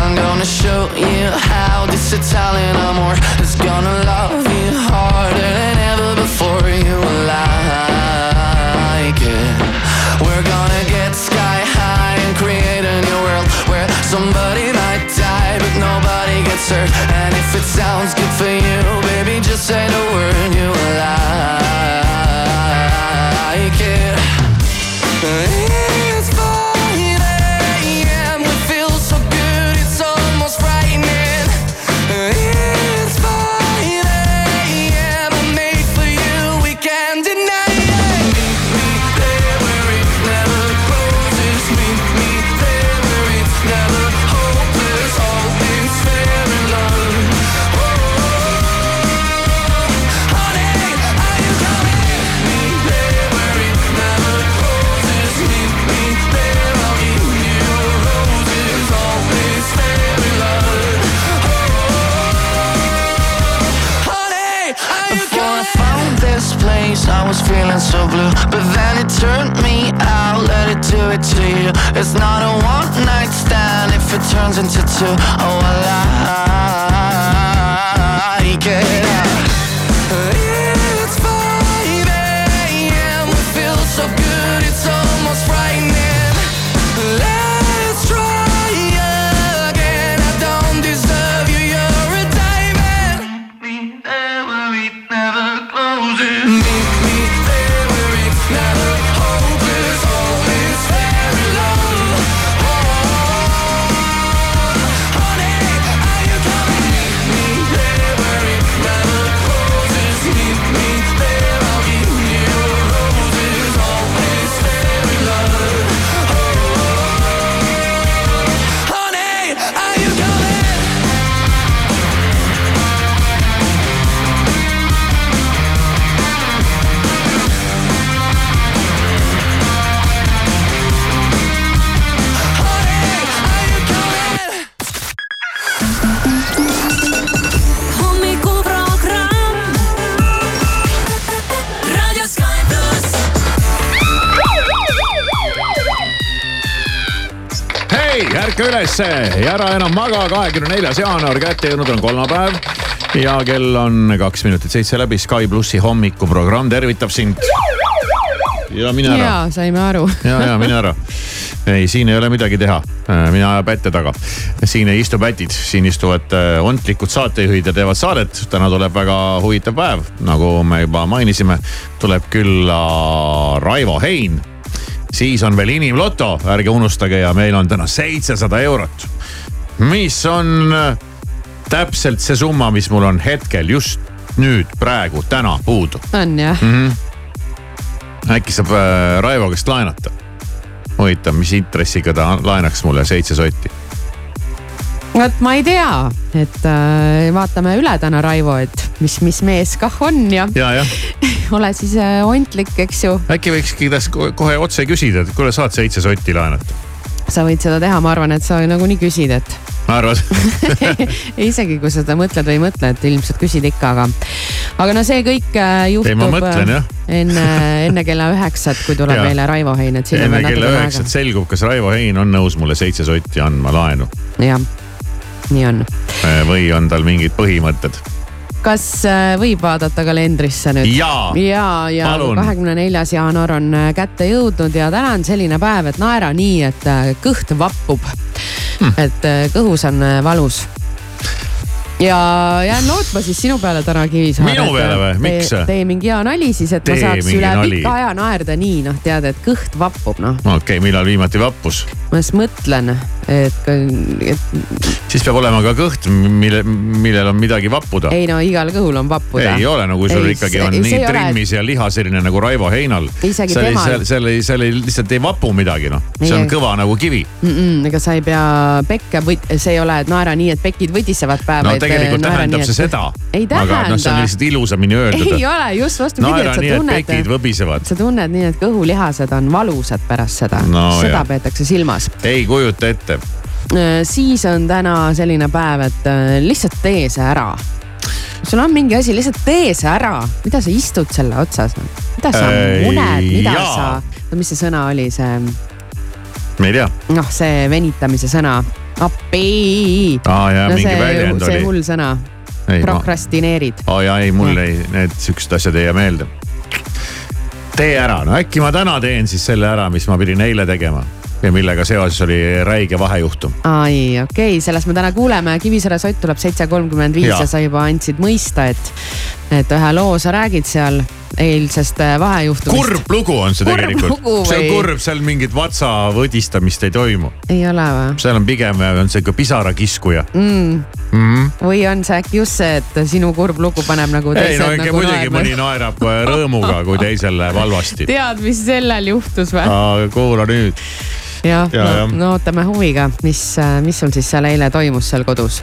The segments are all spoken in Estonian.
I'm gonna show you how this Italian amor is gonna love if it turns into two. Oh, I ülesse ja ära enam maga, kahekümne neljas jaanuar kätte jõudnud on kolmapäev ja kell on kaks minutit seitse läbi. Sky plussi hommikuprogramm tervitab sind. ja mine ära, jaa, saime aru. ja, ja mine ära. ei, siin ei ole midagi teha, mina ajan pätte taga. siin ei istu pätid, siin istuvad äh, ontlikud saatejuhid ja teevad saadet. täna tuleb väga huvitav päev, nagu me juba mainisime, tuleb külla Raivo Hein siis on veel inimloto, ärge unustage ja meil on täna seitsesada eurot. mis on äh, täpselt see summa, mis mul on hetkel just nüüd, praegu, täna puudu. on jah? Mhm. äkki saab äh, Raivo käest laenata? huvitav, mis intressiga ta laenaks mulle seitse sotti? Vot ma ei tea, et äh, vaatame üle täna, Raivo, et mis, mis mees kah on ja ja, jah, ole siis äh, ontlik, eks ju. äkki võikski tast ko- kohe otse küsida, et kuule, saad seitse sotti laenata? sa võid seda teha, ma arvan, et sa nagunii küsid, et arvad? isegi kui sa seda mõtled või ei mõtle, et ilmselt küsid ikka, aga, aga no see kõik äh, juhtub Ei, ma mõtlen, jah. enne, enne kella üheksat, kui tuleb meile Raivo Hein, et enne kella üheksat selgub, kas Raivo Hein on nõus mulle seitse sotti andma laenu jah, nii on. Äh, või on tal mingid põhimõtted. kas äh, võib vaadata kalendrisse nüüd? Ja, ja Palun. kahekümne neljas jaanuar on äh, kätte jõudnud ja täna on selline päev, et naera nii, et kõht vappub hmm.. et kõhus on valus. Ja jään lootma siis sinu peale täna Kivisaar. Minu peale või? Miks? tee mingi hea nali siis, et Tee ma saaks üle nali. pika aja naerda nii, noh, tead, et kõht vappub, noh. okei okay,, millal viimati vappus? ma just mõtlen, et, et siis peab olema ka kõht, mille, millel on midagi vappuda. ei no igal kõhul on vappuda. ei ole, no kui sul Ei, ikkagi on see nii ei ole- trimmis ja liha selline nagu Raivo Heinal. Seal ei, seal, seal ei, seal ei lihtsalt ei vapu midagi, noh. see on kõva nagu kivi. mm. -mm, ega sa ei pea pekke see ei ole, et naera nii, et pekid võdisevad päeva. no tegelikult tähendab see seda. ei aga noh, see on tähenda. lihtsalt ilusamini öeldud. ei ole, just vastupidi, naera et sa et tunned sa tunned nii, et kõhulihased on valusad pärast seda No seda jah. peetakse silmas. ei kujuta ette. siis on täna selline päev, et äh, lihtsalt tee see ära. sul on mingi asi, lihtsalt tee see ära, mida sa istud selle otsas, mida sa Äh, muned, mida jaa. sa, no mis see sõna oli, see ma ei tea. noh, see venitamise sõna. appi. aa jaa, no mingi see väljend, see oli. hull sõna, prokrastineerid. aa jaa, ei mul ei, need siuksed asjad ei jää meelde. tee ära, no äkki ma täna teen siis selle ära, mis ma pidin eile tegema ja millega seoses oli räige vahejuhtum. ai, okei okay,, sellest me täna kuuleme. Kivisaare sott tuleb seitse kolmkümmend viis ja sa juba andsid mõista, et, et ühe loo sa räägid seal eilsest äh, vahejuhtumist. kurb lugu on see Kurb tegelikult lugu, see on või? kurb, seal mingit vatsa võdistamist ei toimu, ei ole või? seal on pigem on sihuke pisarakiskuja Mm. mm.. või on see äkki just see, et sinu kurb lugu paneb nagu ei teised no ikka nagu muidugi mõni naerma? naerab äh, rõõmuga, kui teisel läheb halvasti. tead, mis sellel juhtus või? kuula nüüd, jah, Ja, no, jah. no ootame huviga, mis, mis sul siis seal eile toimus seal kodus?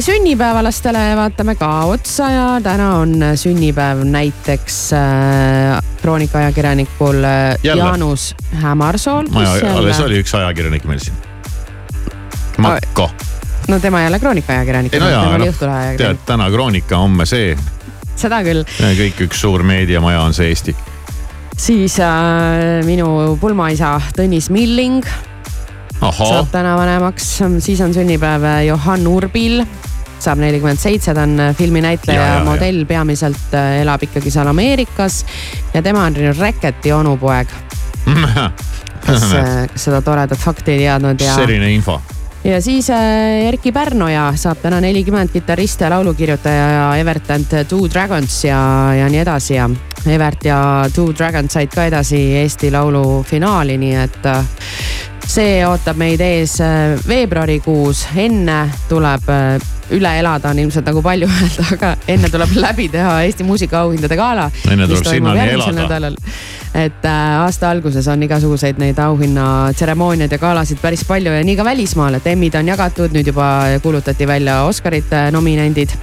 Sünnipäevalastele vaatame ka otsa ja täna on sünnipäev näiteks äh, kroonikaajakirjanikul äh? Jaanus Hämarsool. alles oli üks ajakirjanik meil siin. Makko, no tema ei ole kroonikaajakirjanik, ei no jaa, Õhtulehe tead täna Kroonika, homme see, seda küll. kõik üks suur meediamaja on see Eesti. siis äh, minu pulmaisa Tõnis Milling saab, täna vanemaks, siis on sünnipäev Johann Urbil. Saab nelikümmend seitse, ta on filminäitleja Ja, ja, modell, peamiselt äh, elab ikkagi seal Ameerikas. Ja tema on Reketi onupoeg, kes, kes seda toredat fakti ei teadnud ja, selline info. ja siis äh, Erkki Pärnoja saab täna nelikümmend kitarrist ja laulukirjutaja ja Evert and Two Dragons ja, ja nii edasi. Ja Evert ja Two Dragons said ka edasi Eesti Laulu finaali, nii et äh, see ootab meid ees äh, veebruarikuus, enne tuleb äh, üle elada on ilmselt nagu palju öelda, aga enne tuleb läbi teha Eesti muusikaauhindade gala. Enne tuleb sinnani elada. et äh, aasta alguses on igasuguseid neid auhinnatseremooniaid ja galasid päris palju ja nii ka välismaal, et Emmid on jagatud, nüüd juba kuulutati välja Oscarite nominendid.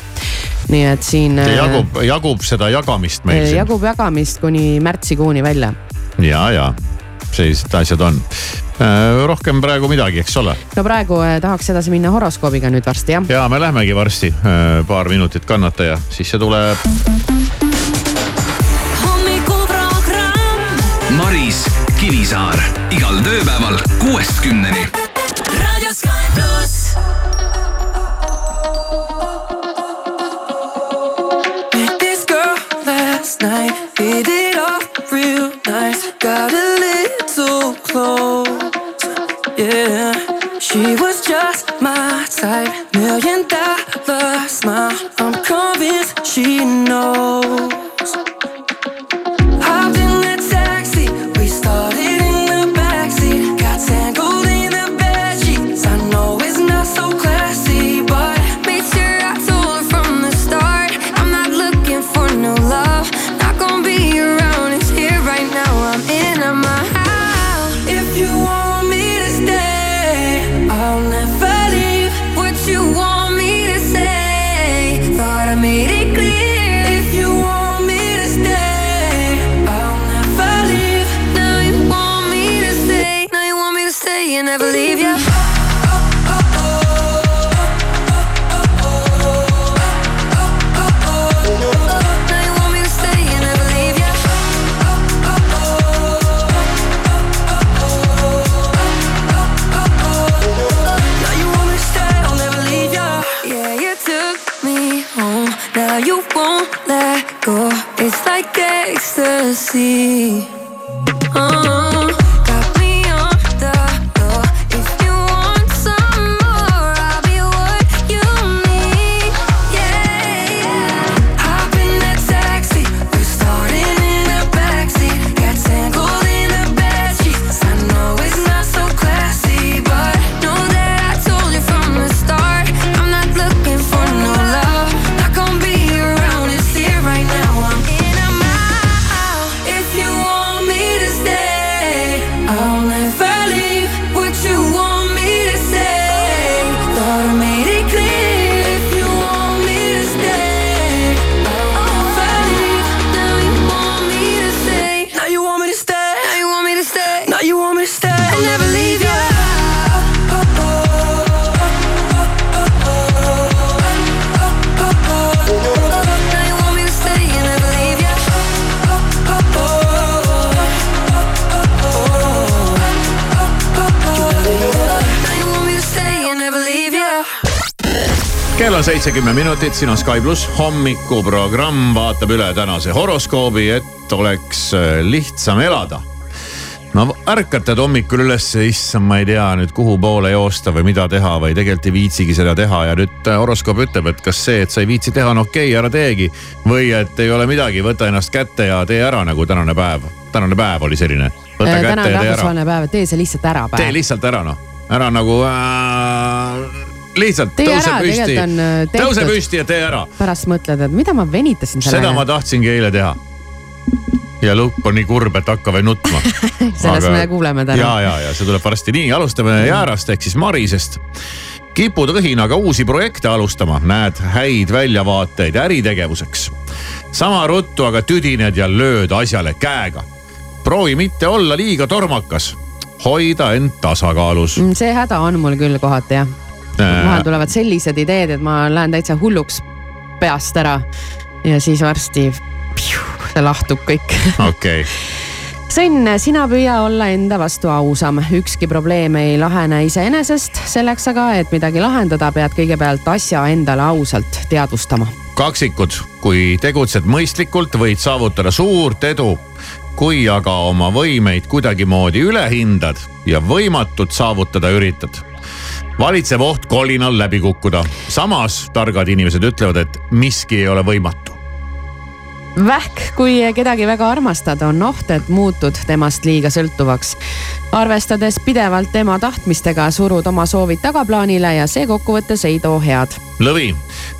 nii et siin äh, jagub, jagub seda jagamist meil siin. jagub jagamist kuni märtsikuuni välja. ja, ja sellised asjad on. rohkem praegu midagi, eks ole. no praegu äh, tahaks edasi minna horoskoobiga nüüd varsti jah. ja me lähmegi varsti, paar minutit kannata ja siis see tuleb. Maris Kivisaar igal tööpäeval kuuest kümneni. Raadio Sky night, hit it off real nice. Got a little close, yeah. She was just my type, million dollar smile. I'm convinced she knows. see. Kell on seitsekümmend minutit, siin on Sky pluss hommikuprogramm vaatab üle tänase horoskoobi, et oleks äh, lihtsam elada. no ärkatad hommikul ülesse, issand, ma ei tea nüüd kuhu poole joosta või mida teha või tegelikult ei viitsigi seda teha ja nüüd äh, horoskoop ütleb, et kas see, et sa ei viitsi teha, on okei okay,, ära teegi. või et ei ole midagi, võta ennast kätte ja tee ära nagu tänane päev, tänane päev oli selline. võta täna kätte on ja tee ära rahvusvaheline päev, tee see lihtsalt ära tee päev. lihtsalt ära noh, ära nagu äh, lihtsalt Tee tõuse ära, püsti äh,, tõuse püsti ja tee ära. pärast mõtled, et mida ma venitasin seda ma tahtsingi eile teha. ja lõpp on nii kurb, et hakka veel nutma. sellest me kuuleme ja, täna. ja, ja see tuleb varsti nii, alustame Jäärast ehk siis Marisest kipud õhinaga uusi projekte alustama, näed häid väljavaateid äritegevuseks. sama ruttu aga tüdined ja lööd asjale käega. proovi mitte olla liiga tormakas, hoida end tasakaalus. Mm, see häda on mul küll kohati jah. Vahel tulevad sellised ideed, et ma lähen täitsa hulluks peast ära ja siis varsti pju, see lahtub kõik. okei, Sõnn, sina püüa olla enda vastu ausam, ükski probleem ei lahene iseenesest, selleks aga, et midagi lahendada, pead kõigepealt asja endale ausalt teadvustama. kaksikud, kui tegutsed mõistlikult, võid saavutada suurt edu. kui aga oma võimeid kuidagimoodi üle hindad ja võimatut saavutada üritad, valitseb oht kolinal läbi kukkuda. samas targad inimesed ütlevad, et miski ei ole võimatu. vähk, kui kedagi väga armastad, on oht, et muutud temast liiga sõltuvaks. arvestades pidevalt tema tahtmistega, surud oma soovid tagaplaanile ja see kokkuvõttes ei too head. lõvi,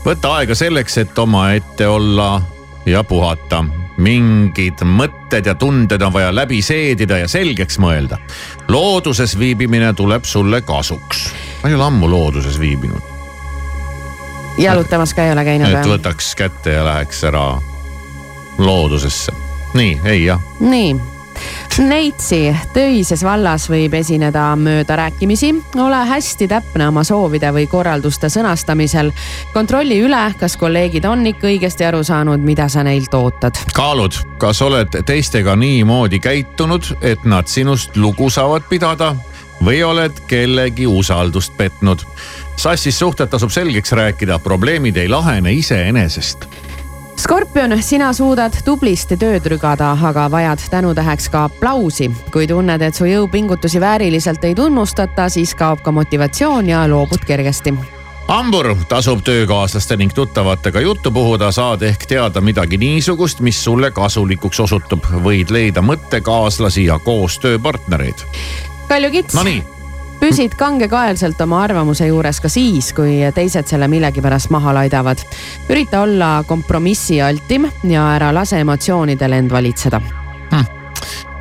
võta aega selleks, et omaette olla ja puhata. Mingid mõtted ja tunded on vaja läbi seedida ja selgeks mõelda. looduses viibimine tuleb sulle kasuks. ma ei ole ammu looduses viibinud, jalutamas ka ei ole käinud et või? võtaks kätte ja läheks ära loodusesse. nii, ei jah, nii. Neitsi, töises vallas võib esineda möödarääkimisi, ole hästi täpne oma soovide või korralduste sõnastamisel. kontrolli üle, kas kolleegid on ikka õigesti aru saanud, mida sa neilt ootad. kaalud, kas oled teistega niimoodi käitunud, et nad sinust lugu saavad pidada või oled kellegi usaldust petnud. sassis suhted tasub selgeks rääkida, probleemid ei lahene iseenesest Skorpion, sina suudad tublisti tööd rügada, aga vajad tänutäheks ka aplausi. kui tunned, et su jõupingutusi vääriliselt ei tunnustata, siis kaob ka motivatsioon ja loobud kergesti. hambur tasub töökaaslaste ning tuttavatega juttu puhuda, saad ehk teada midagi niisugust, mis sulle kasulikuks osutub, võid leida mõttekaaslasi ja koostööpartnereid. Kaljukits, Nonii, püsid kangekaelselt oma arvamuse juures ka siis, kui teised selle millegipärast maha laidavad. ürita olla kompromissialtim ja ära lase emotsioonidel end valitseda.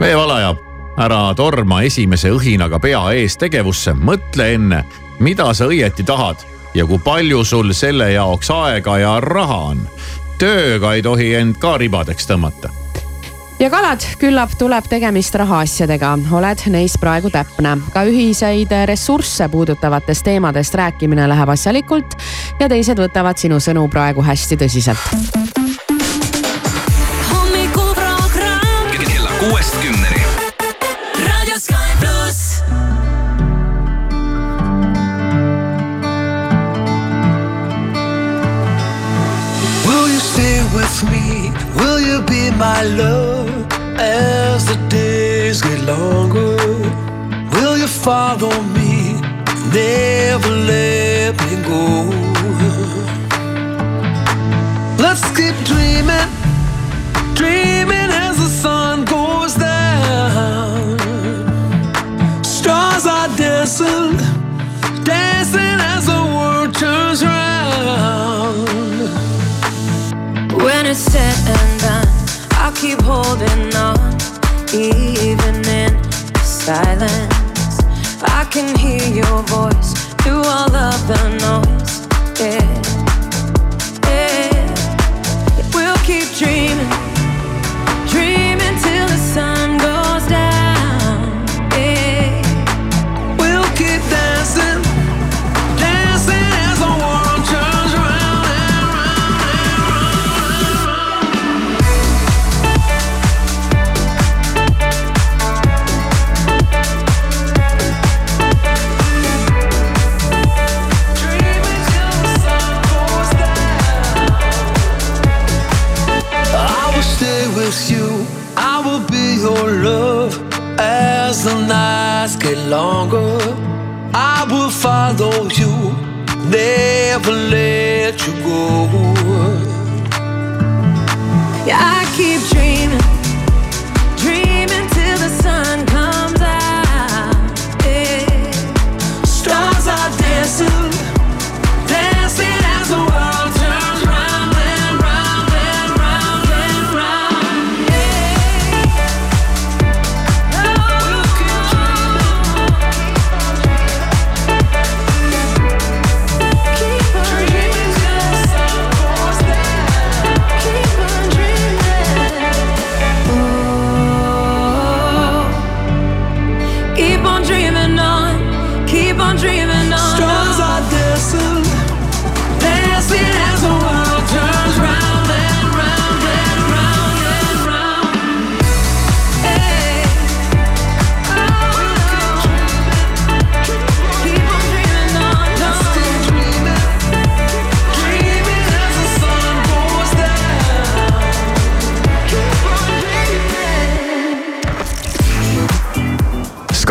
veevalaja, ära torma esimese õhinaga pea ees tegevusse, mõtle enne, mida sa õieti tahad ja kui palju sul selle jaoks aega ja raha on. tööga ei tohi end ka ribadeks tõmmata ja kalad, küllap tuleb tegemist rahaasjadega, oled neis praegu täpne. ka ühiseid ressursse puudutavatest teemadest rääkimine läheb asjalikult ja teised võtavad sinu sõnu praegu hästi tõsiselt. Be my love as the days get longer? Will you follow me? Never let me go. Let's keep dreaming, dreaming as the sun goes down. Stars are dancing, dancing as the world turns round. When it's said and keep holding on, even in silence. I can hear your voice through all of the noise. Yeah. believe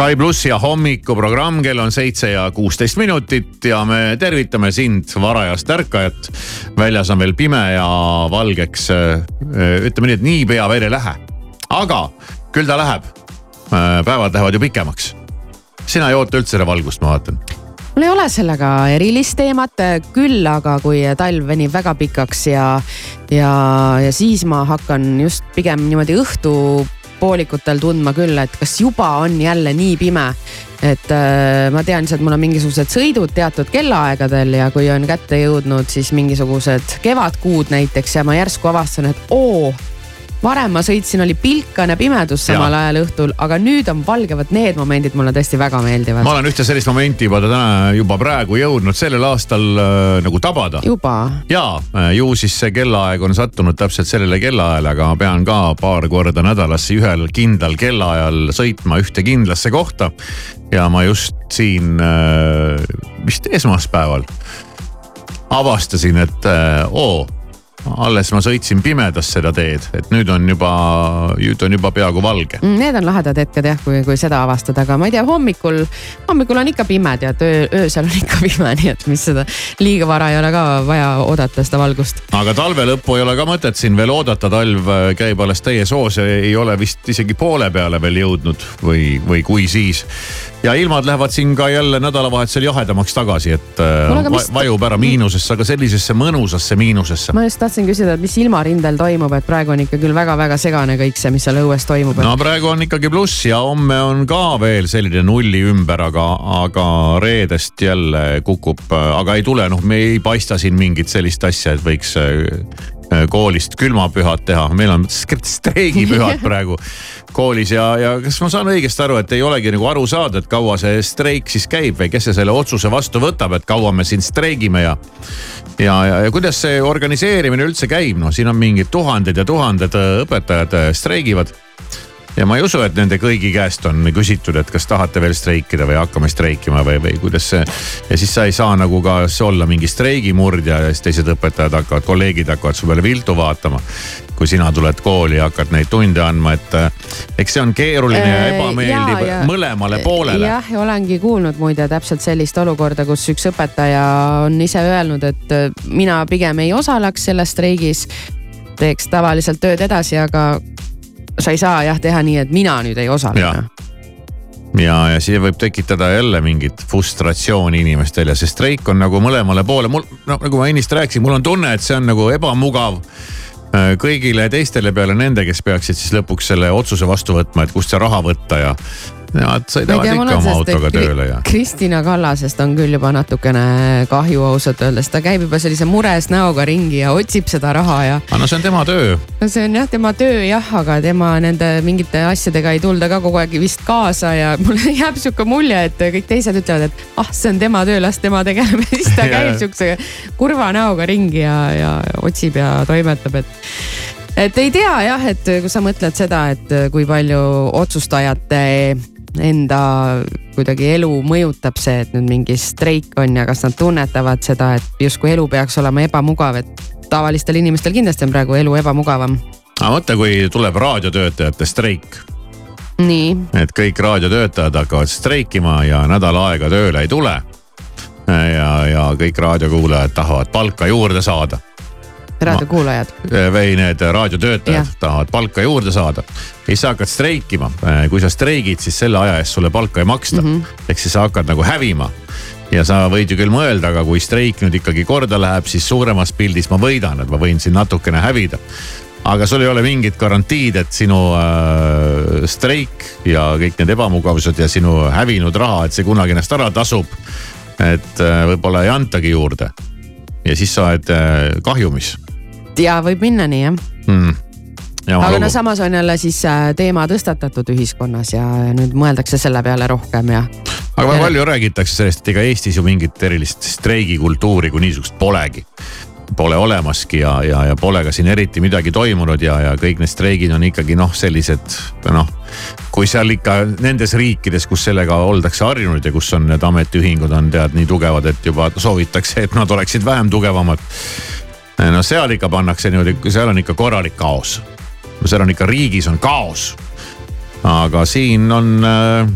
Sky pluss ja hommikuprogramm, kell on seitse ja kuusteist minutit ja me tervitame sind, varajast ärkajat. väljas on veel pime ja valgeks, ütleme nii, et niipea veel ei lähe. aga küll ta läheb. päevad lähevad ju pikemaks. sina ei oota üldse seda valgust, ma vaatan. mul ei ole sellega erilist teemat, küll aga kui talv venib väga pikaks ja, ja, ja siis ma hakkan just pigem niimoodi õhtupoolikutel tundma küll, et kas juba on jälle nii pime. et äh, ma tean lihtsalt, mul on mingisugused sõidud teatud kellaaegadel ja kui on kätte jõudnud siis mingisugused kevadkuud näiteks ja ma järsku avastan, et oo varem ma sõitsin, oli pilkane pimedus samal Jaa. ajal õhtul, aga nüüd on valge, vot need momendid mulle tõesti väga meeldivad. ma olen ühte sellist momenti juba täna juba praegu jõudnud sellel aastal äh, nagu tabada. juba ja ju siis see kellaaeg on sattunud täpselt sellele kellaajale, aga ma pean ka paar korda nädalas ühel kindlal kellaajal sõitma ühte kindlasse kohta. ja ma just siin äh, vist esmaspäeval avastasin, et äh, oo alles ma sõitsin pimedas seda teed, et nüüd on juba, nüüd on juba peaaegu valge. Mm, Need on lahedad hetked jah, kui, kui seda avastada, aga ma ei tea, hommikul, hommikul on ikka pime tead, öö, öösel on ikka pime, nii et mis seda liiga vara ei ole ka vaja oodata seda valgust. aga talve lõppu ei ole ka mõtet siin veel oodata, talv äh, käib alles täies hoos ei ole vist isegi poole peale veel jõudnud või, või kui siis. Ja ilmad lähevad siin ka jälle nädalavahetusel jahedamaks tagasi, et äh, Kuule, aga va vajub ära miinusesse, aga sellisesse mõnusasse miinusesse. ma just tahtsin küsida, et mis ilmarindel toimub, et praegu on ikka küll väga-väga segane kõik see, mis seal õues toimub et... no praegu on ikkagi pluss ja homme on ka veel selline nulli ümber, aga, aga reedest jälle kukub, aga ei tule, noh, me ei paista siin mingit sellist asja, et võiks äh, koolist külmapühad teha, meil on streigipühad praegu koolis ja, ja kas ma saan õigesti aru, et ei olegi nagu aru saada, et kaua see streik siis käib või kes see selle otsuse vastu võtab, et kaua me siin streigime ja. ja, ja, ja kuidas see organiseerimine üldse käib, noh, siin on mingid tuhanded ja tuhanded äh, õpetajad äh, streigivad ja ma ei usu, et nende kõigi käest on küsitud, et kas tahate veel streikida või hakkame streikima või, või kuidas see. ja siis sa ei saa nagu ka olla mingi streigimurdja ja siis teised õpetajad hakkavad, kolleegid hakkavad su peale viltu vaatama. kui sina tuled kooli ja hakkad neid tunde andma, et äh, eks see on keeruline ja Äh, ebameeldiv jaa, ja- mõlemale poolele. jah, ja olengi kuulnud muide täpselt sellist olukorda, kus üks õpetaja on ise öelnud, et äh, mina pigem ei osaleks selles streigis. teeks tavaliselt tööd edasi, aga sa ei saa jah teha nii, et mina nüüd ei osale Jah. ja, ja see võib tekitada jälle mingit frustratsiooni inimestel ja see streik on nagu mõlemale poole, mul noh, nagu ma ennist rääkisin, mul on tunne, et see on nagu ebamugav äh, kõigile teistele peale nende, kes peaksid siis lõpuks selle otsuse vastu võtma, et kust see raha võtta ja. Nemad sõidavad ikka oma autoga tööle ja. Kristina Kallasest on küll juba natukene kahju ausalt öeldes, ta käib juba sellise mures näoga ringi ja otsib seda raha ja aga no see on tema töö. no see on jah tema töö jah, aga tema nende mingite asjadega ei tulda ka kogu aeg vist kaasa ja mulle jääb sihuke mulje, et kõik teised ütlevad, et ah, see on tema töö, las tema tegeleb ja siis ta käib sihukese kurva näoga ringi ja, ja otsib ja toimetab, et et ei tea jah, et kui sa mõtled seda, et kui palju otsustajate enda kuidagi elu mõjutab see, et nüüd mingi streik on ja kas nad tunnetavad seda, et justkui elu peaks olema ebamugav, et tavalistel inimestel kindlasti on praegu elu ebamugavam. aga mõtle, kui tuleb raadiotöötajate streik. nii, et kõik raadiotöötajad hakkavad streikima ja nädal aega tööle ei tule. ja, ja kõik raadiokuulajad tahavad palka juurde saada raadiokuulajad. või need raadiotöötajad tahavad palka juurde saada. ja siis sa hakkad streikima, kui sa streigid, siis selle aja eest sulle palka ei maksta mm. -hmm. ehk siis sa hakkad nagu hävima ja sa võid ju küll mõelda, aga kui streik nüüd ikkagi korda läheb, siis suuremas pildis ma võidan, et ma võin siin natukene hävida. aga sul ei ole mingit garantiid, et sinu äh, streik ja kõik need ebamugavused ja sinu hävinud raha, et see kunagi ennast ära tasub. et äh, võib-olla ei antagi juurde. ja siis sa oled äh, kahjumis ja võib minna nii jah. hmm.. aga no samas on jälle siis äh, teema tõstatatud ühiskonnas ja nüüd mõeldakse selle peale rohkem ja. aga väga palju räägitakse sellest, et ega Eestis ju mingit erilist streigikultuuri kui niisugust polegi. Pole olemaski ja, ja, ja pole ka siin eriti midagi toimunud ja, ja kõik need streigid on ikkagi noh, sellised noh. kui seal ikka nendes riikides, kus sellega oldakse harjunud ja kus on need ametiühingud on tead nii tugevad, et juba soovitakse, et nad oleksid vähem tugevamad. No seal ikka pannakse niimoodi, seal on ikka korralik kaos. seal on ikka riigis on kaos. aga siin on äh,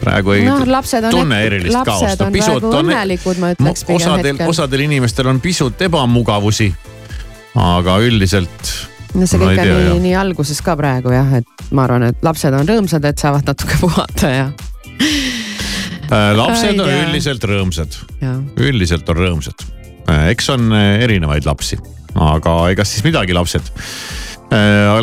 praegu ei lapsed on, tunne erilist kaost lapsed on praegu õnnelikud, ma ütleks pigem osadel, hetkel. osadel inimestel on pisut ebamugavusi. aga üldiselt no see kõik on nii, nii alguses ka praegu jah, et ma arvan, et lapsed on rõõmsad, et saavad natuke puhata ja, äh, lapsed on üldiselt rõõmsad, üldiselt on rõõmsad. Eks on äh, erinevaid lapsi, aga ega siis midagi, lapsed.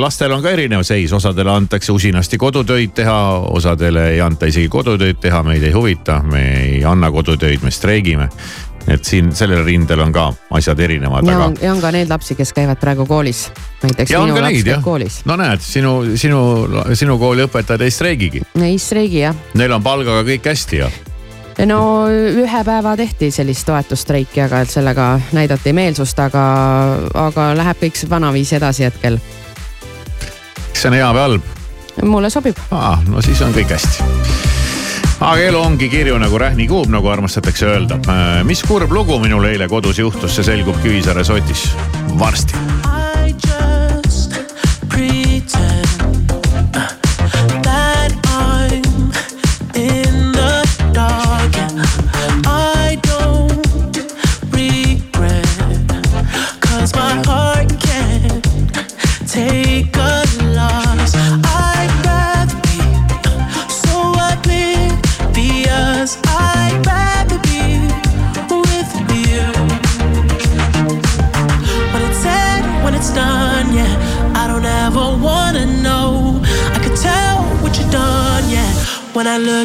lastel on ka erinev seis, osadele antakse usinasti kodutöid teha, osadele ei anta isegi kodutöid teha, meid ei huvita, me ei anna kodutöid, me streigime. et siin sellel rindel on ka asjad erinevad, ja aga on, ja on ka neid lapsi, kes käivad praegu koolis. näiteks ja minu laps käib koolis., no näed, sinu, sinu, sinu kooli õpetajad ei streigigi, ei streigi jah. neil on palgaga kõik hästi ja. No ühe päeva tehti sellist toetusstreiki, aga et sellega näidati meelsust, aga, aga läheb kõik vanaviisi edasi hetkel. kas see on hea või halb mulle sobib. ah,? no siis on kõik hästi. aga elu ongi kirju nagu rähni kuub, nagu armastatakse öelda. mis kurb lugu minul eile kodus juhtus, see selgub Kivisaare sotis varsti.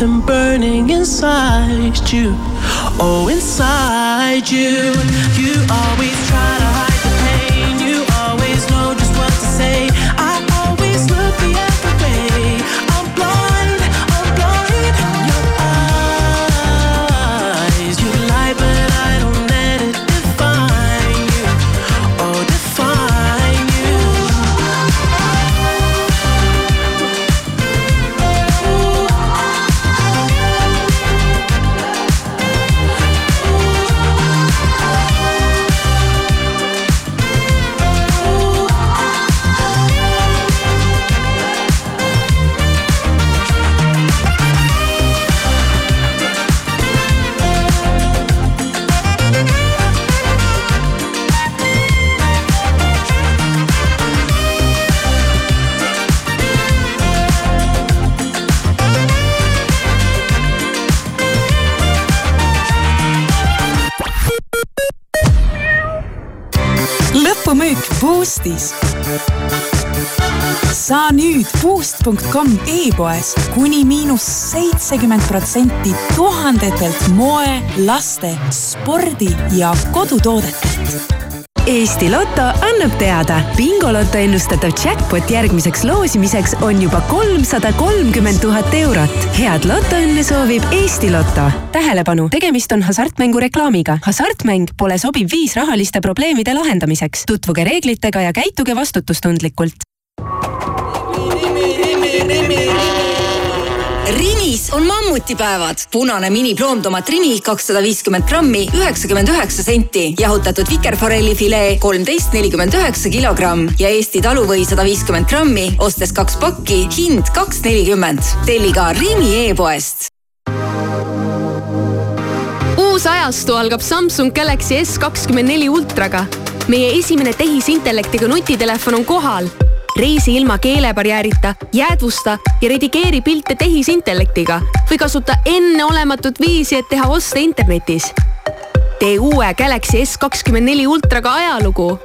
something burning inside you. Oh, inside you. You always Boostis. saa nüüd Boost.com e-poes kuni miinus seitsekümmend protsenti tuhandetelt moe, laste, spordi ja kodutoodetelt Eesti Loto annab teada, bingoloto ennustatav jackpot järgmiseks loosimiseks on juba kolmsada kolmkümmend tuhat eurot. head lotoõnne soovib Eesti Loto. tähelepanu, tegemist on hasartmängu reklaamiga. hasartmäng pole sobiv viis rahaliste probleemide lahendamiseks. tutvuge reeglitega ja käituge vastutustundlikult. Rimis on mammutipäevad. punane mini ploomtomat Rimi kakssada viiskümmend grammi, üheksakümmend üheksa senti. jahutatud vikerforelli filee kolmteist nelikümmend üheksa kilogramm ja Eesti taluvõi sada viiskümmend grammi, ostes kaks pakki, hind kaks nelikümmend. telli ka Rimi e-poest. uus ajastu algab Samsung Galaxy S kakskümmend neli ultraga. meie esimene tehisintellektiga nutitelefon on kohal reisi ilma keelebarjäärita, jäädvusta ja redigeeri pilte tehisintellektiga või kasuta enneolematut viisi, et teha oste internetis. tee uue Galaxy S kakskümmend neli ultraga ajalugu.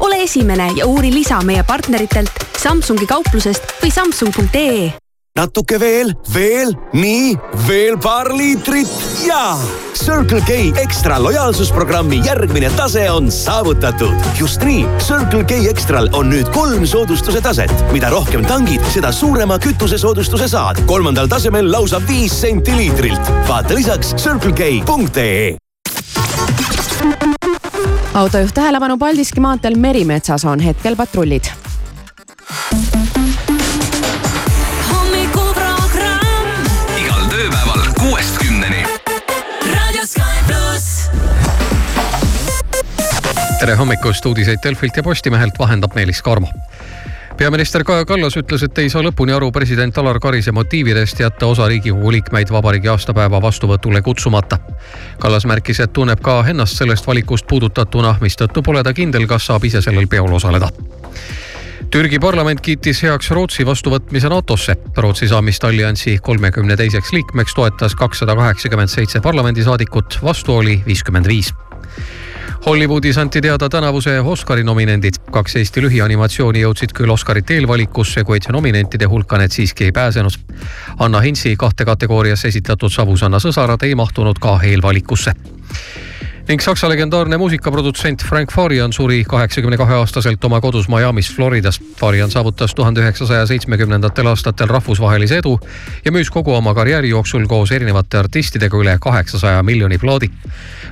ole esimene ja uuri lisa meie partneritelt Samsungi kauplusest või samsung.ee natuke veel, veel, nii, veel paar liitrit ja Circle K ekstra lojaalsusprogrammi järgmine tase on saavutatud. just nii, Circle K Extral on nüüd kolm soodustuse taset. mida rohkem tangid, seda suurema kütusesoodustuse saad. kolmandal tasemel lausa viis senti liitrilt. vaata lisaks circlek.ee autojuht tähelepanu Paldiski maanteel Merimetsas on hetkel patrullid. Tere hommikust, uudiseid Delfilt ja Postimehelt vahendab Meelis Karmo peaminister Kaja Kallas ütles, et ei saa lõpuni aru president Alar Karise motiividest jätta osa Riigikogu liikmeid vabariigi aastapäeva vastuvõtule kutsumata. Kallas märkis, et tunneb ka ennast sellest valikust puudutatuna, mistõttu pole ta kindel, kas saab ise sellel peol osaleda. Türgi parlament kiitis heaks Rootsi vastuvõtmise NATO-sse. Rootsi saamist alliansi kolmekümne teiseks liikmeks toetas kakssada kaheksakümmend seitse parlamendisaadikut, vastu oli viiskümmend viis Hollywoodis anti teada tänavuse Oscari nominendid. kaks Eesti lühianimatsiooni jõudsid küll Oscarite eelvalikusse, kuid nominentide hulka need siiski ei pääsenud. Anna Hintsi kahte kategooriasse esitatud Savusanna sõsarad ei mahtunud ka eelvalikusse ning Saksa legendaarne muusikaprodutsent Frank Farian suri kaheksakümne kahe aastaselt oma kodus Miami's Floridas. Farian saavutas tuhande üheksasaja seitsmekümnendatel aastatel rahvusvahelise edu ja müüs kogu oma karjääri jooksul koos erinevate artistidega üle kaheksasaja miljoni plaadi.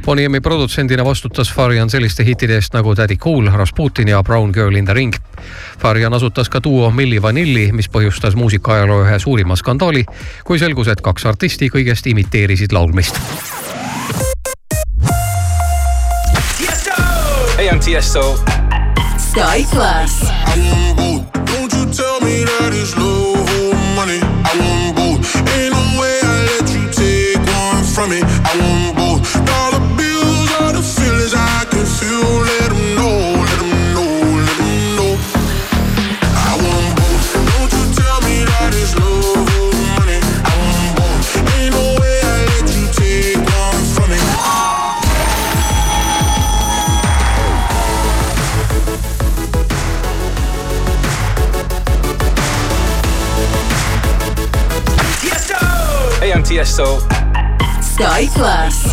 Bonnie M-i produtsendina vastutas Farian selliste hittide eest nagu Daddy Cool, Rasputin ja Brown Girl in the Ring. Farian asutas ka duo Milli Vanilli, mis põhjustas muusikaajaloo ühe suurima skandaali, kui selgus, et kaks artisti kõigest imiteerisid laulmist Hey, I'm Tiesto. Sky Plus. Don't you tell me that it's love money. I want both. Ain't no way I let you take one from me. I want Tiesto. Sky Plus.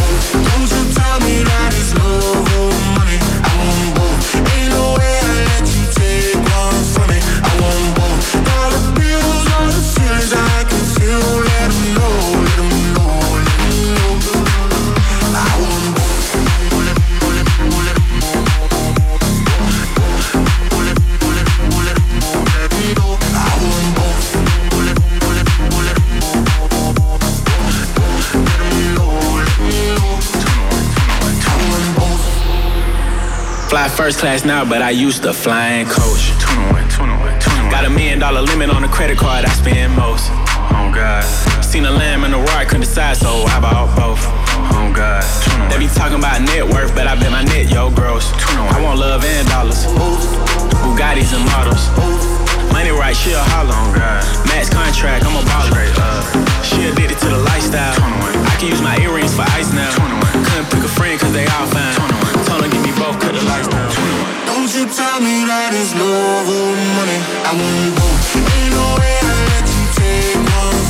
first class now, but I used to flying coach. Got a million dollar limit on the credit card I spend most. Oh God. Seen a lamb and a roar, couldn't decide, so I bought both. Oh God. They be talking about net worth, but I bet my net yo gross. I want love and dollars. Bugattis and models. Money right, she a holler. Oh God. Max contract, I'm a baller. She addicted to the lifestyle. I can use my earrings for ice now. Couldn't pick a friend cause they all fine. Cut the lights down. Don't you tell me that it's love or money. I want both. Ain't no way I let you take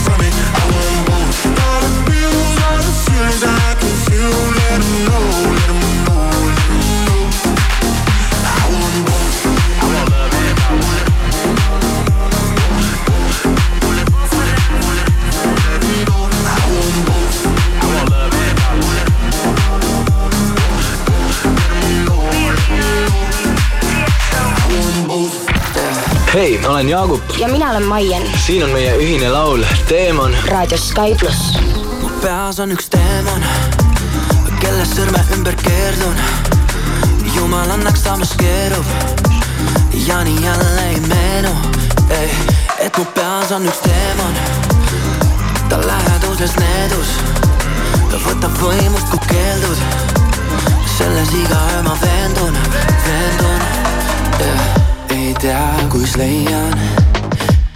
from me. I want both. Dollar bills are the feelings I can feel. Let know, hei, ma olen Jaagup, ja mina olen Maien siin on meie ühine laul Teemon. raadios Sky pluss. peas on üks teemon, kellest sõrme ümber keerdun. jumal annaks samas keerub ja nii jälle ei meenu, et mu peas on üks teemon. ta läheduses needus, ta võtab võimust, kui keeldud. selles iga öö ma veendun, veendun. ei tea, kus leian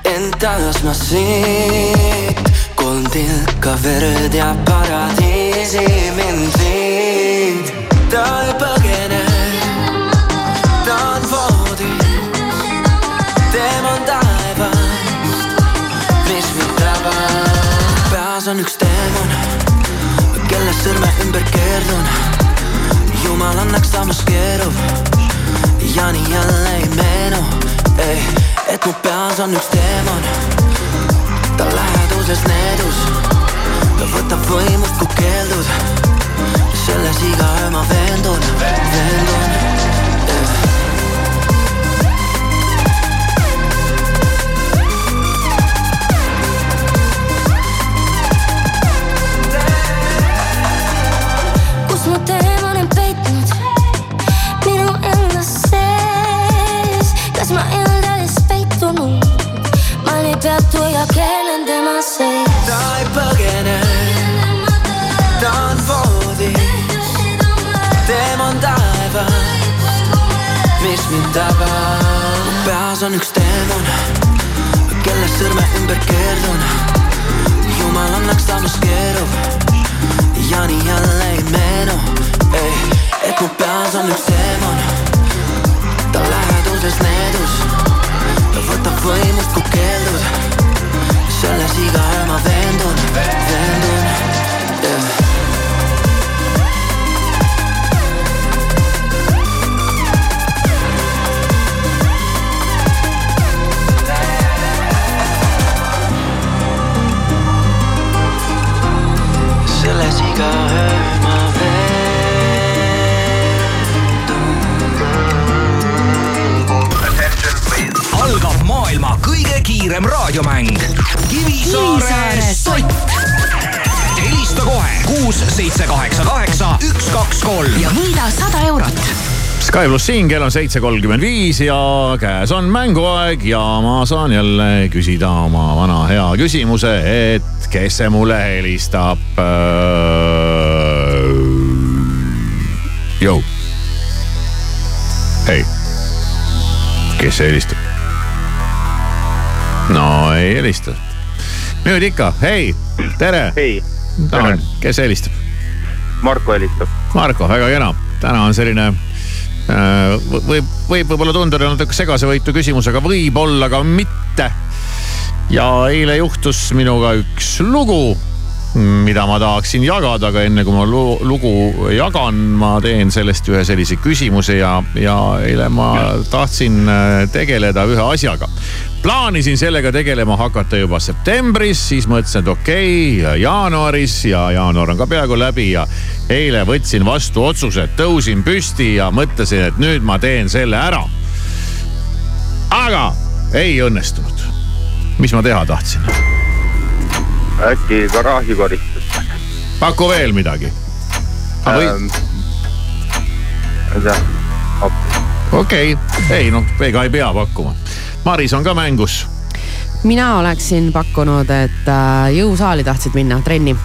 end taas ma siit, kolm tilka verd ja paradiisi mind viid. ta ei põgene, ta on voodis, teemon taevast, mis mind tabab. peas on üks teemon, kellest sõrme ümber keerdun. jumal annaks samas keerub ja nii jälle ei meenu, et mu peas on üks teemon. ta läheduses needus, ta võtab võimust, kui keeldud. selles iga öö ma veendun, veendun. Ma ei peatu ja keelen tema sees. ta ei põgene, ta on voodis, teemon taevast, mis mind tabab. peas on üks teemon, kellest sõrme ümber keerdun. jumal annaks samas keerub ja nii jälle ei meenu, et mu peas on üks teemon. ta läheduses needus, ta fõimus kui keeldud selles igal ma veendun, go. Kiirem raadiomäng. Kivisaare sott. helista kohe kuus, seitse, kaheksa, kaheksa, üks, kaks, kolm ja võida sada eurot. Sky pluss siin kell on seitse kolmkümmend viis ja käes on mänguaeg ja ma saan jälle küsida oma vana hea küsimuse, et kes see mulle helistab. Jou. hei, kes see helistab? No ei helista. nüüd ikka, hei, tere. hei, tere, kes helistab? Marko helistab. Marko, väga kena, täna on selline äh, võib, võib võib-olla tunduda natuke segasevõitu küsimus, aga võib-olla ka mitte. ja eile juhtus minuga üks lugu, mida ma tahaksin jagada, aga enne kui ma lu- lugu jagan, ma teen sellest ühe sellise küsimuse ja, ja eile ma tahtsin äh, tegeleda ühe asjaga plaanisin sellega tegelema hakata juba septembris, siis mõtlesin, et okei okay,, jaanuaris ja jaanuar on ka peaaegu läbi ja eile võtsin vastu otsuse, tõusin püsti ja mõtlesin, et nüüd ma teen selle ära. aga ei õnnestunud. mis ma teha tahtsin? Äkki garaažikoristus? paku veel midagi. või ähm,? ma ei tea, okei okay., ei noh, ega ei pea pakkuma. Maris on ka mängus. mina oleksin pakkunud, et äh, jõusaali tahtsid minna, trenni.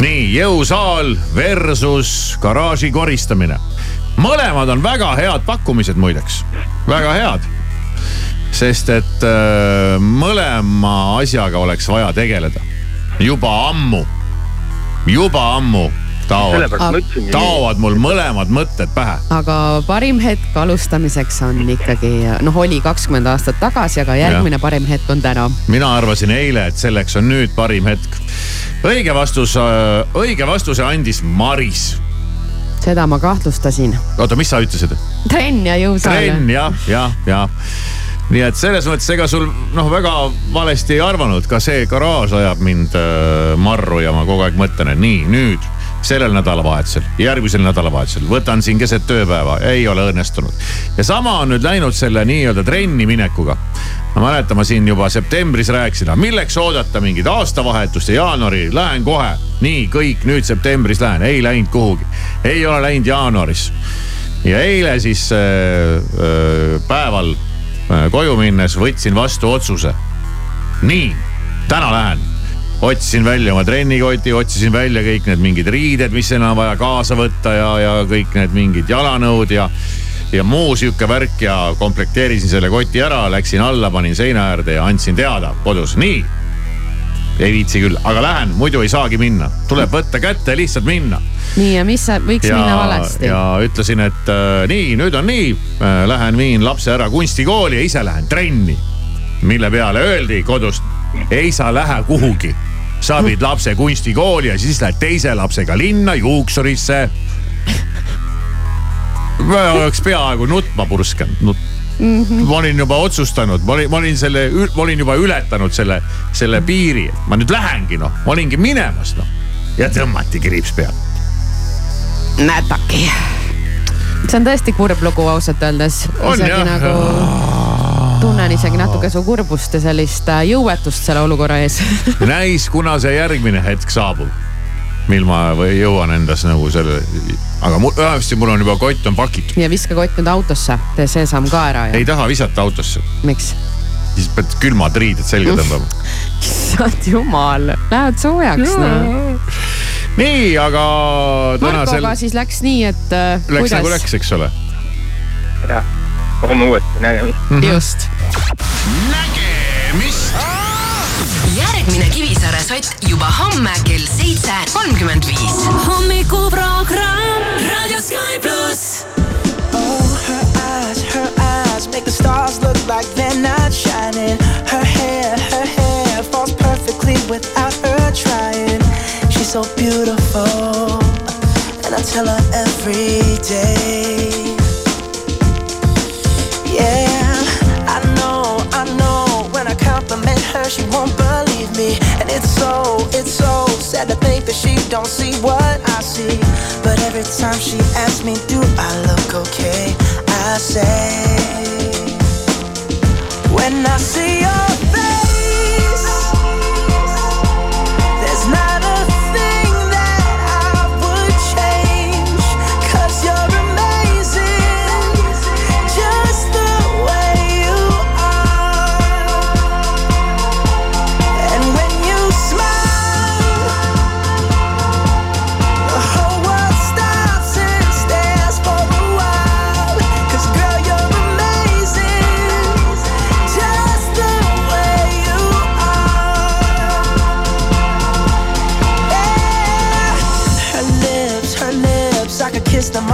nii, jõusaal versus garaaži koristamine. mõlemad on väga head pakkumised muideks, väga head. Sest et äh, mõlema asjaga oleks vaja tegeleda juba ammu, juba ammu taovad taovad mul mõlemad mõtted pähe. aga parim hetk alustamiseks on ikkagi noh, oli kakskümmend aastat tagasi, aga järgmine Jah. parim hetk on täna. mina arvasin eile, et selleks on nüüd parim hetk. õige vastus, õige vastuse andis Maris. seda ma kahtlustasin. oota, mis sa ütlesid? trenn ja jõusaal. trenn jah, jah, jah. Nii et selles mõttes, ega sul noh, väga valesti ei arvanud, ka see garaaž ajab mind äh, marru ja ma kogu aeg mõtlen, et nii nüüd sellel nädalavahetusel, järgmisel nädalavahetusel võtan siin keset tööpäeva, ei ole õnnestunud. ja sama on nüüd läinud selle nii-öelda trenni minekuga. ma mäletan, ma siin juba septembris rääkisin, aga milleks oodata mingit aastavahetust ja jaanuari, lähen kohe. nii kõik nüüd septembris lähen, ei läinud kuhugi, ei ole läinud jaanuaris ja eile siis äh, äh, päeval koju minnes võtsin vastu otsuse. nii, täna lähen. otsisin välja oma trennikoti, otsisin välja kõik need mingid riided, mis enam vaja kaasa võtta ja, ja kõik need mingid jalanõud ja, ja muu sihuke värk ja komplekteerisin selle koti ära, läksin alla, panin seina äärde ja andsin teada kodus, nii. Ei viitsi küll, aga lähen, muidu ei saagi minna, tuleb võtta kätte ja lihtsalt minna nii ja mis võiks minna valesti? ja ütlesin, et äh, nii, nüüd on nii äh,, lähen viin lapse ära kunstikooli ja ise lähen trenni. mille peale öeldi kodust, ei sa lähe kuhugi. sa viid lapse kunstikooli ja siis lähed teise lapsega linna juuksurisse. ma oleks peaaegu nutma purskanud nut.. Ma olin juba otsustanud, ma olin, ma olin selle, ma olin juba ületanud selle, selle piiri, et ma nüüd lähengi noh, ma olingi minemas noh ja tõmmati kriips peale. nätaki. see on tõesti kurb lugu ausalt öeldes. Isegi jah. nagu tunnen isegi natuke su kurbust ja sellist äh, jõuetust selle olukorra ees. näis, kuna see järgmine hetk saabub, mil ma või jõuan endas nagu selle, aga mul, vähemasti mul on juba kott on pakitud. ja viska kott nüüd autosse, tee see samm ka ära ja ei taha visata autosse, miks? siis pead külmad riided selga tõmbama. issand jumal, lähevad soojaks noh. nii, aga Markoga siis läks nii, et äh, läks nagu kuidas? läks, eks ole. jah, homme uuesti nägemist. just. nägemist. Järgmine Kivisaare sott juba homme kell seitse kolmkümmend viis. hommikuprogramm Raadio Sky pluss. Oh, her eyes, her eyes make the stars look like they're not shining. Her hair, her hair falls perfectly without her trying. She's so beautiful, and I tell her every day. She won't believe me, and it's so, it's so sad to think that she don't see what I see. But every time she asks me, Do I look okay? I say, When I see your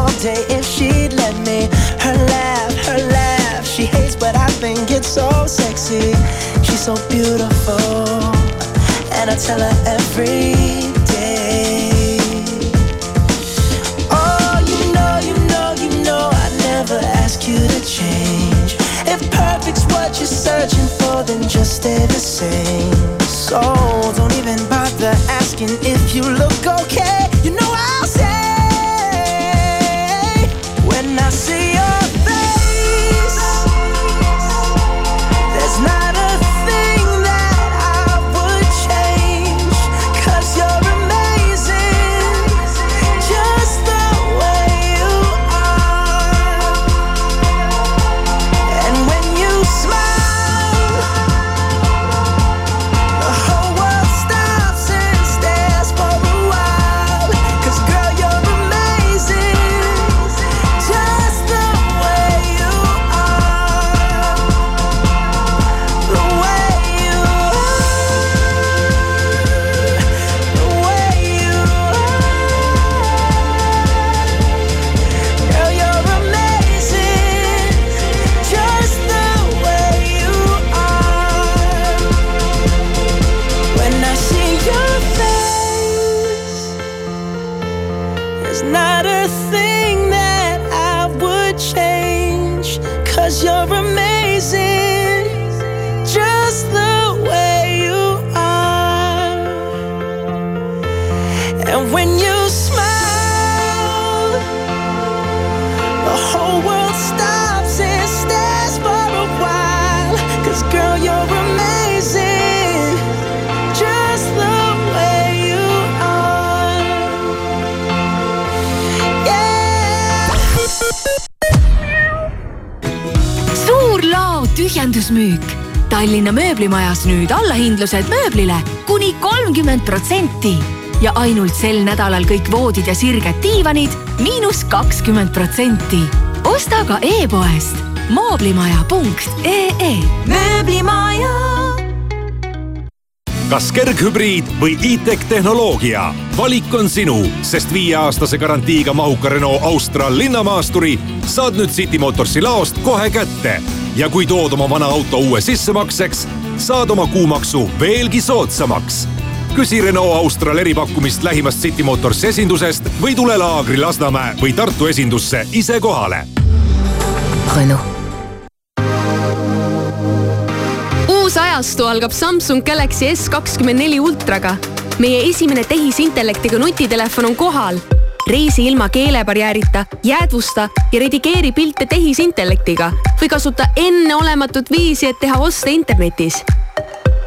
face. day if she'd let me. Her laugh, her laugh. She hates, but I think it's so sexy. She's so beautiful, and I tell her every day. Oh, you know, you know, you know, I never ask you to change. If perfect's what you're searching for, then just stay the same. So don't even bother asking if you look okay. You know I'll say when I see tühjendusmüük. Tallinna mööblimajas nüüd allahindlused mööblile kuni kolmkümmend protsenti ja ainult sel nädalal kõik voodid ja sirged diivanid miinus kakskümmend protsenti. osta ka e-poest mooblimaja.ee. mööblimaja. kas kerghübriid või e-tech tehnoloogia? valik on sinu, sest viieaastase garantiiga mahuka Renault Austral linnamaasturi saad nüüd City Motorsi laost kohe kätte. ja kui tood oma vana auto uue sissemakseks, saad oma kuumaksu veelgi soodsamaks. Küsi Renault Austral eripakkumist lähimast City Motorsi esindusest või tule laagri Lasnamäe või Tartu esindusse ise kohale. Renault. uus ajastu algab Samsung Galaxy S kakskümmend neli ultraga. meie esimene tehisintellektiga nutitelefon on kohal. reisi ilma keelebarjäärita, jäädvusta ja redigeeri pilte tehisintellektiga või kasuta enneolematut viisi, et teha oste internetis.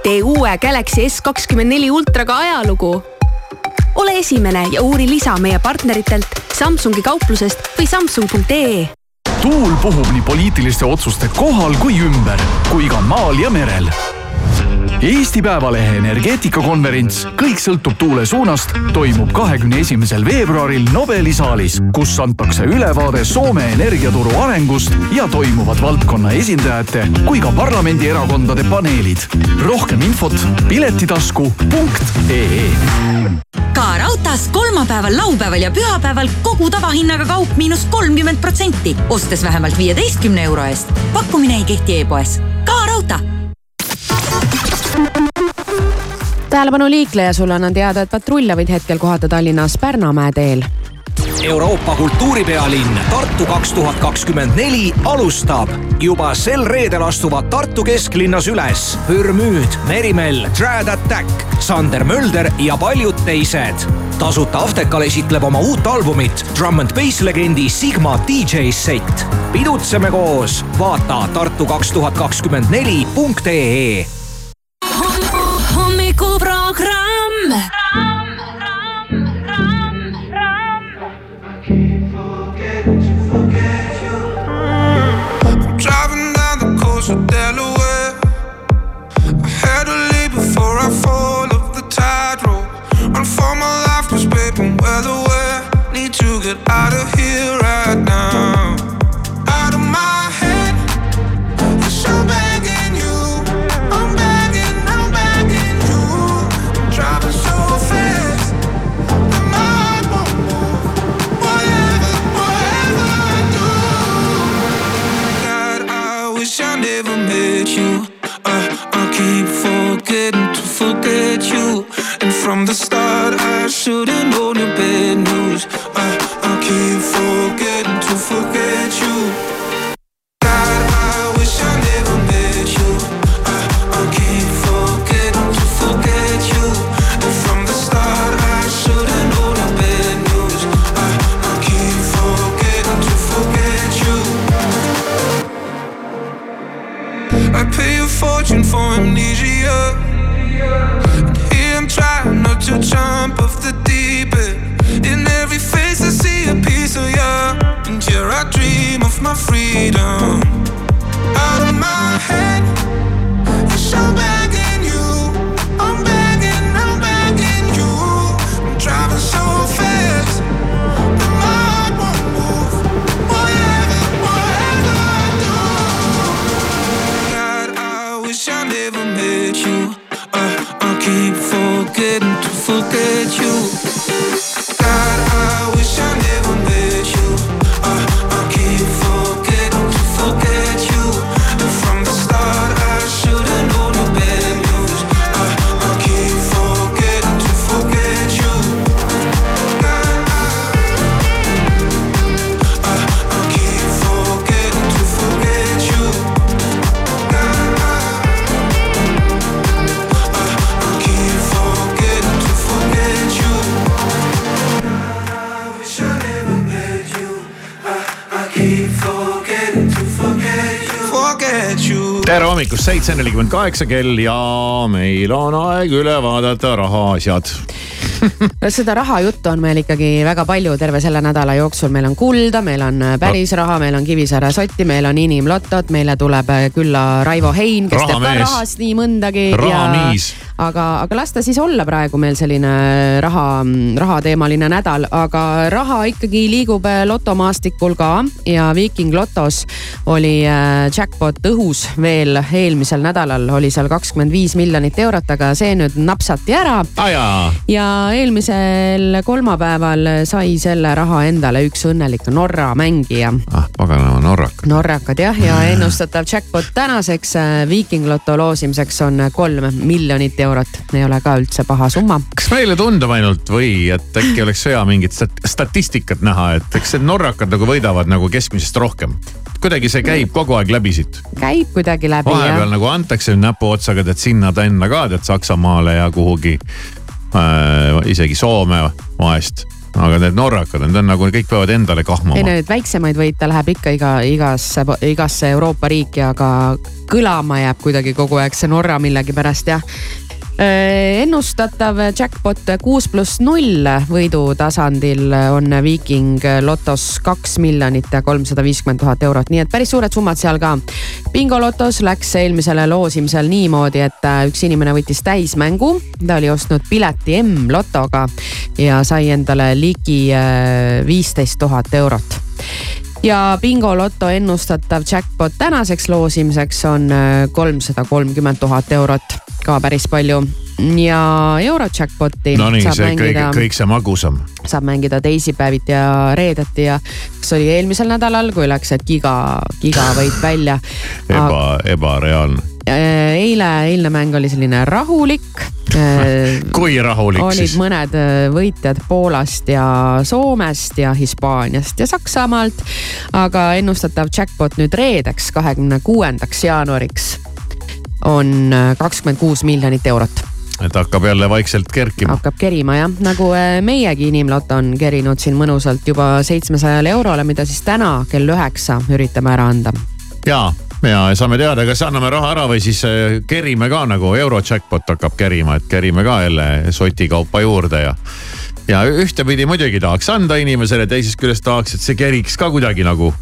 Tee uue Galaxy S kakskümmend neli ultraga ajalugu. ole esimene ja uuri lisa meie partneritelt Samsungi kauplusest või samsung.ee tuul puhub nii poliitiliste otsuste kohal kui ümber, kui ka maal ja merel. Eesti Päevalehe energeetikakonverents Kõik sõltub tuule suunast toimub kahekümne esimesel veebruaril Nobeli saalis, kus antakse ülevaade Soome energiaturu arengust ja toimuvad valdkonna esindajate kui ka parlamendierakondade paneelid. rohkem infot piletitasku.ee ka raudtees kolmapäeval, laupäeval ja pühapäeval kogu tavahinnaga kaup miinus kolmkümmend protsenti, ostes vähemalt viieteistkümne euro eest. pakkumine ei kehti e-poes. ka raudtee tähelepanu liikleja, sulle annan teada, et patrulle võid hetkel kohata Tallinnas Pärnamäe teel. Euroopa kultuuripealinn Tartu kaks tuhat kakskümmend neli alustab. juba sel reedel astuvad Tartu kesklinnas üles Pürmüüd, Merimell, Trad Attack, Sander Mölder ja paljud teised. tasuta Aftekal esitleb oma uut albumit Drum and Bass legendi Sigma DJ set. pidutseme koos, vaata Tartu kaks tuhat kakskümmend neli punkt ee And for my life, cause babe, I'm well aware. Need to get out of here right now. Out of my head, for sure begging you. I'm begging, I'm begging you. I'm driving so fast, that my heart won't move. Whatever, whatever I do. God, I wish I never met you. Uh, I keep forgetting to forget you. And from the start, I should've known the bad news. Uh, I keep forgetting to forget you. My freedom. Out of my head, tere hommikust, seitse nelikümmend kaheksa kell ja meil on aeg üle vaadata rahaasjad. seda rahajuttu on meil ikkagi väga palju terve selle nädala jooksul, meil on kulda, meil on äh, päris raha, meil on Kivisaare sotti, meil on inimlotot, meile tuleb äh, külla Raivo Hein, kes teeb ka Rahamees. rahast nii mõndagi. Rahamiis. aga, aga las ta siis olla praegu meil selline raha, rahateemaline nädal, aga raha ikkagi liigub äh, lotomaastikul ka ja Viiking Lotos oli äh, jackpot õhus veel eelmisel nädalal oli seal kakskümmend viis miljonit eurot, aga see nüüd napsati ära ja eelmisel kolmapäeval sai selle raha endale üks õnnelik Norra mängija. ah, paganama norrak. norrakad jah, ja ennustatav jackpot tänaseks äh, Viiking Loto loosimiseks on kolm miljonit eurot. ei ole ka üldse paha summa. kas meile tundub ainult või et äkki oleks hea mingit stat statistikat näha, et eks need norrakad nagu võidavad nagu keskmisest rohkem. kuidagi see käib kogu aeg läbi siit. käib kuidagi läbi vahepeal jah. nagu antakse näpuotsaga tead sinna-tänna ka tead Saksamaale ja kuhugi isegi Soome vahest. aga need norrakad, need on nagu kõik peavad endale ei kahmama. no neid väiksemaid võite läheb ikka iga, igasse, igasse Euroopa riiki, aga kõlama jääb kuidagi kogu aeg see Norra millegipärast jah. Ennustatav jackpot kuus pluss null võidu tasandil on Viiking Lotos kaks miljonit ja kolmsada viiskümmend tuhat eurot, nii et päris suured summad seal ka. bingolotos läks eelmisele loosimisel niimoodi, et üks inimene võttis täismängu, ta oli ostnud pileti M-lotoga ja sai endale ligi äh, viisteist tuhat eurot. Ja bingoloto ennustatav jackpot tänaseks loosimiseks on äh, kolmsada kolmkümmend tuhat eurot, ka päris palju. ja Eurojackpoti no nii, saab see kõik, mängida, kõik see magusam. saab mängida teisipäeviti ja reedeti ja kas oli eelmisel nädalal, kui läks, et giga, gigavõit välja. eba, ebareaalne. Äh, eile, eilne mäng oli selline rahulik. kui rahulik olid siis? mõned äh, võitjad Poolast ja Soomest ja Hispaaniast ja Saksamaalt. aga ennustatav jackpot nüüd reedeks, kahekümne kuuendaks jaanuariks on äh, kakskümmend kuus miljonit eurot et hakkab jälle vaikselt kerkima. hakkab kerima jah, nagu äh, meiegi inimloto on kerinud siin mõnusalt juba seitsmesajale eurole, mida siis täna kell üheksa üritame ära anda. ja, ja saame teada, kas anname raha ära või siis äh, kerime ka nagu Eurojackpot hakkab kerima, et kerime ka jälle soti kaupa juurde ja. ja ühtepidi muidugi tahaks anda inimesele, teisest küljest tahaks, et see keriks ka kuidagi nagu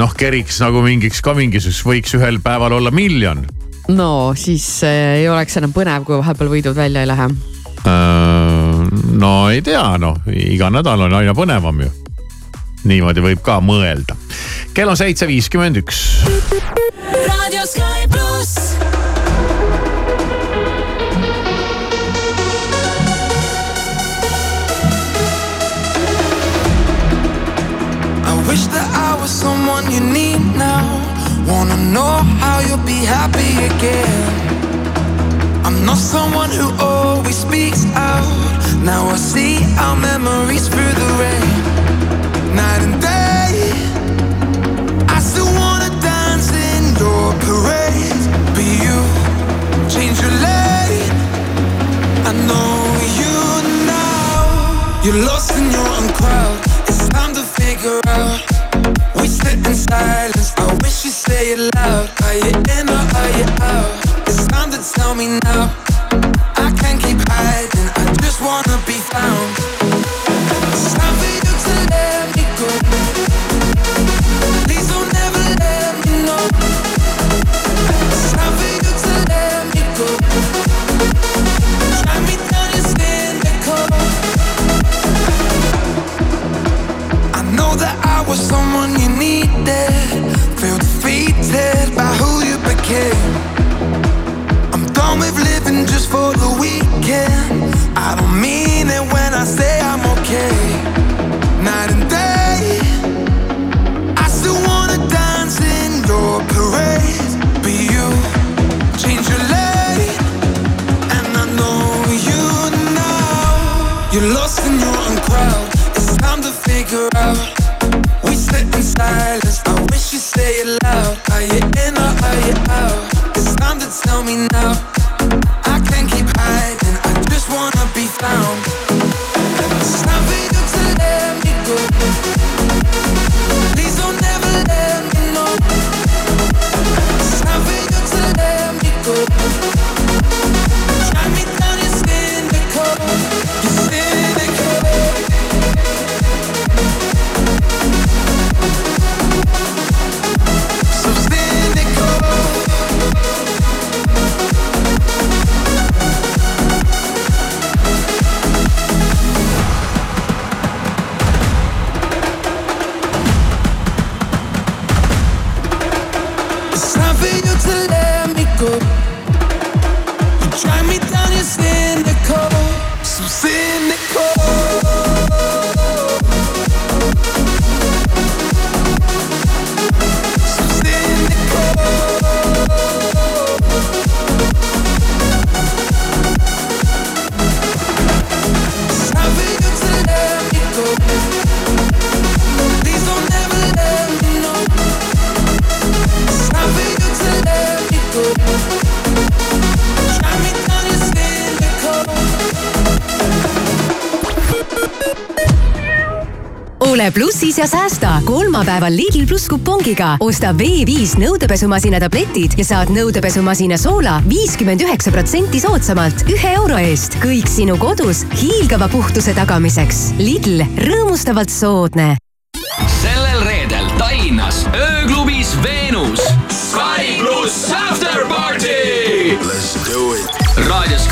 noh, keriks nagu mingiks ka mingisuguseks, võiks ühel päeval olla miljon no siis äh, ei oleks enam põnev, kui vahepeal võidud välja ei lähe. Äh, no ei tea, noh, iga nädal on aina põnevam ju. niimoodi võib ka mõelda. kell on seitse viiskümmend üks. raadio Sky pluss. I wish that know how you'll be happy again. I'm not someone who always speaks out. Now I see our memories through the rain, night and day. I still wanna dance in your parade, but you change your lane. I know you now. You're lost in your own crowd. It's time to figure out. We sit in silence. I wish you say it loud. Are you in or are you out? It's time to tell me now. I can't keep hiding. I just wanna be found. It's time for you to let me go. Please don't ever let me know. Was someone you needed. Feel defeated by who you became. I'm done with living just for the weekend. I don't mean it when I say now. Ole plussis ja säästa kolmapäeval Lidl pluss kupongiga. osta V5 nõudepesumasina tabletid ja saad nõudepesumasina Soola viiskümmend üheksa protsenti soodsamalt ühe euro eest. kõik sinu kodus hiilgava puhtuse tagamiseks. Lidl, rõõmustavalt soodne sellel reedel Tallinnas ööklubis Veenus Sky pluss after party.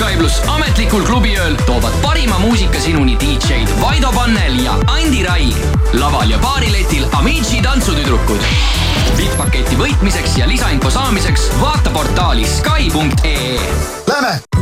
Sky pluss ametlikul klubiööl toovad parima muusika sinuni DJ-d Vaido Pannel ja Andi Raig. laval ja baariletil Amici tantsutüdrukud. VIP-paketi võitmiseks ja lisainfo saamiseks vaata portaali Sky.ee. Lähme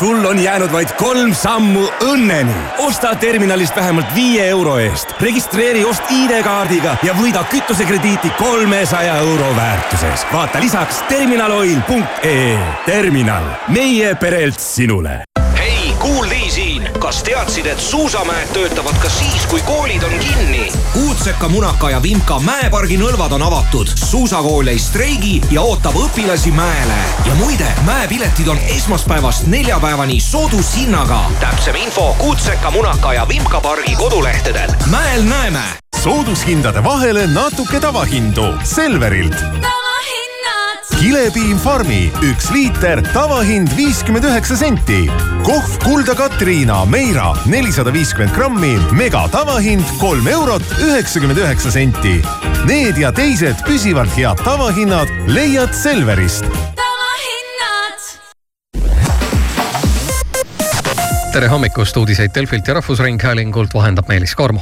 sul on jäänud vaid kolm sammu õnneni. osta terminalist vähemalt viie euro eest, registreeri ost ID-kaardiga ja võida kütusekrediiti kolmesaja euro väärtuses. vaata lisaks terminaloil.ee. terminal, meie perelt sinule hei, Kuul-Ii siin, kas teadsid, et suusamäed töötavad ka siis, kui koolid on kinni? Uudseka, Munaka ja Vimka mäepargi nõlvad on avatud, suusakool ei streigi ja ootab õpilasi mäele. ja muide, mäepiletid on esmaspäevast neljapäevani soodushinnaga. täpsem info Kuutseka, Munaka ja Vimka pargi kodulehtedel. mäel näeme. soodushindade vahele natuke tavahindu Selverilt. Kilepiim Farmi üks liiter, tavahind viiskümmend üheksa senti. kohv Kulda Katriina Meira nelisada viiskümmend grammi, mega tavahind kolm eurot üheksakümmend üheksa senti. Need ja teised püsivalt head tavahinnad leiad Selverist tere hommikust, uudiseid Delfilt ja Rahvusringhäälingult vahendab Meelis Karmo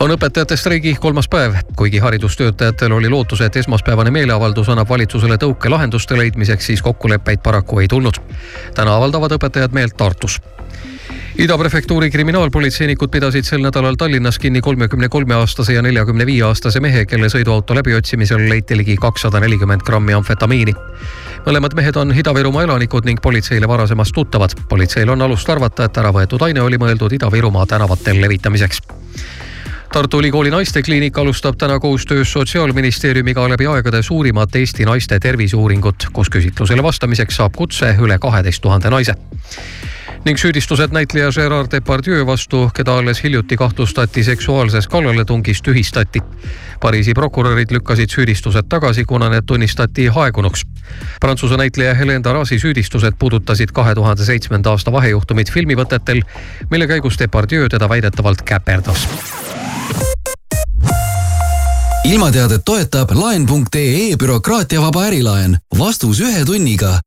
on õpetajate streigi kolmas päev, kuigi haridustöötajatel oli lootus, et esmaspäevane meeleavaldus annab valitsusele tõuke lahenduste leidmiseks, siis kokkuleppeid paraku ei tulnud. täna avaldavad õpetajad meelt Tartus Ida prefektuuri kriminaalpolitseinikud pidasid sel nädalal Tallinnas kinni kolmekümne kolme aastase ja neljakümne viie aastase mehe, kelle sõiduauto läbiotsimisel leiti ligi kakssada nelikümmend grammi amfetamiini. mõlemad mehed on Ida-Virumaa elanikud ning politseile varasemast tuttavad. politseil on alust arvata, et ära võetud aine oli mõeldud Ida-Virumaa tänavatel levitamiseks Tartu Ülikooli naistekliinik alustab täna koostöös Sotsiaalministeeriumiga läbi aegade suurimat Eesti naiste terviseuuringut, kus küsitlusele vastamiseks saab kutse üle kaheteist tuhande naise ning süüdistused näitleja Gerard Depardieu vastu, keda alles hiljuti kahtlustati seksuaalses kallaletungis, tühistati. Pariisi prokurörid lükkasid süüdistused tagasi, kuna need tunnistati aegunuks. Prantsuse näitleja Helen Darasi süüdistused puudutasid kahe tuhande seitsmenda aasta vahejuhtumit filmivõtetel, mille käigus Depardieu teda väidetavalt käperdas ilmateadet toetab laen.ee bürokraatiavaba ärilaen. vastus ühe tunniga.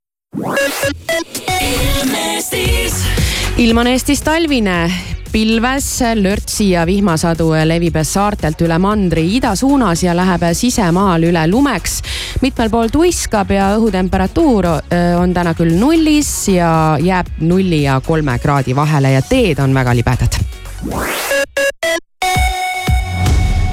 ilm on Eestis talvine pilves, lörtsi ja vihmasadu levib saartelt üle mandri idasuunas ja läheb sisemaal üle lumeks. mitmel pool tuiskab ja õhutemperatuur öö, on täna küll nullis ja jääb nulli ja kolme kraadi vahele ja teed on väga libedad.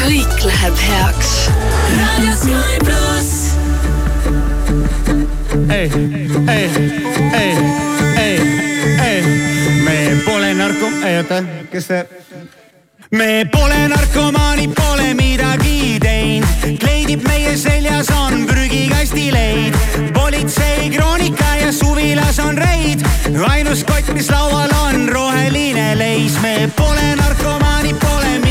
Kõik läheb heaks. raadio Sky pluss. ei, ei, ei, ei, ei, me pole narko-, ei oota, kes see? me pole narkomaanid, pole midagi teinud, kleidib meie seljas on prügikasti leid. politsei kroonika ja suvilas on reid, ainus kott, mis laual on roheline leis, me pole narkomaanid, pole midagi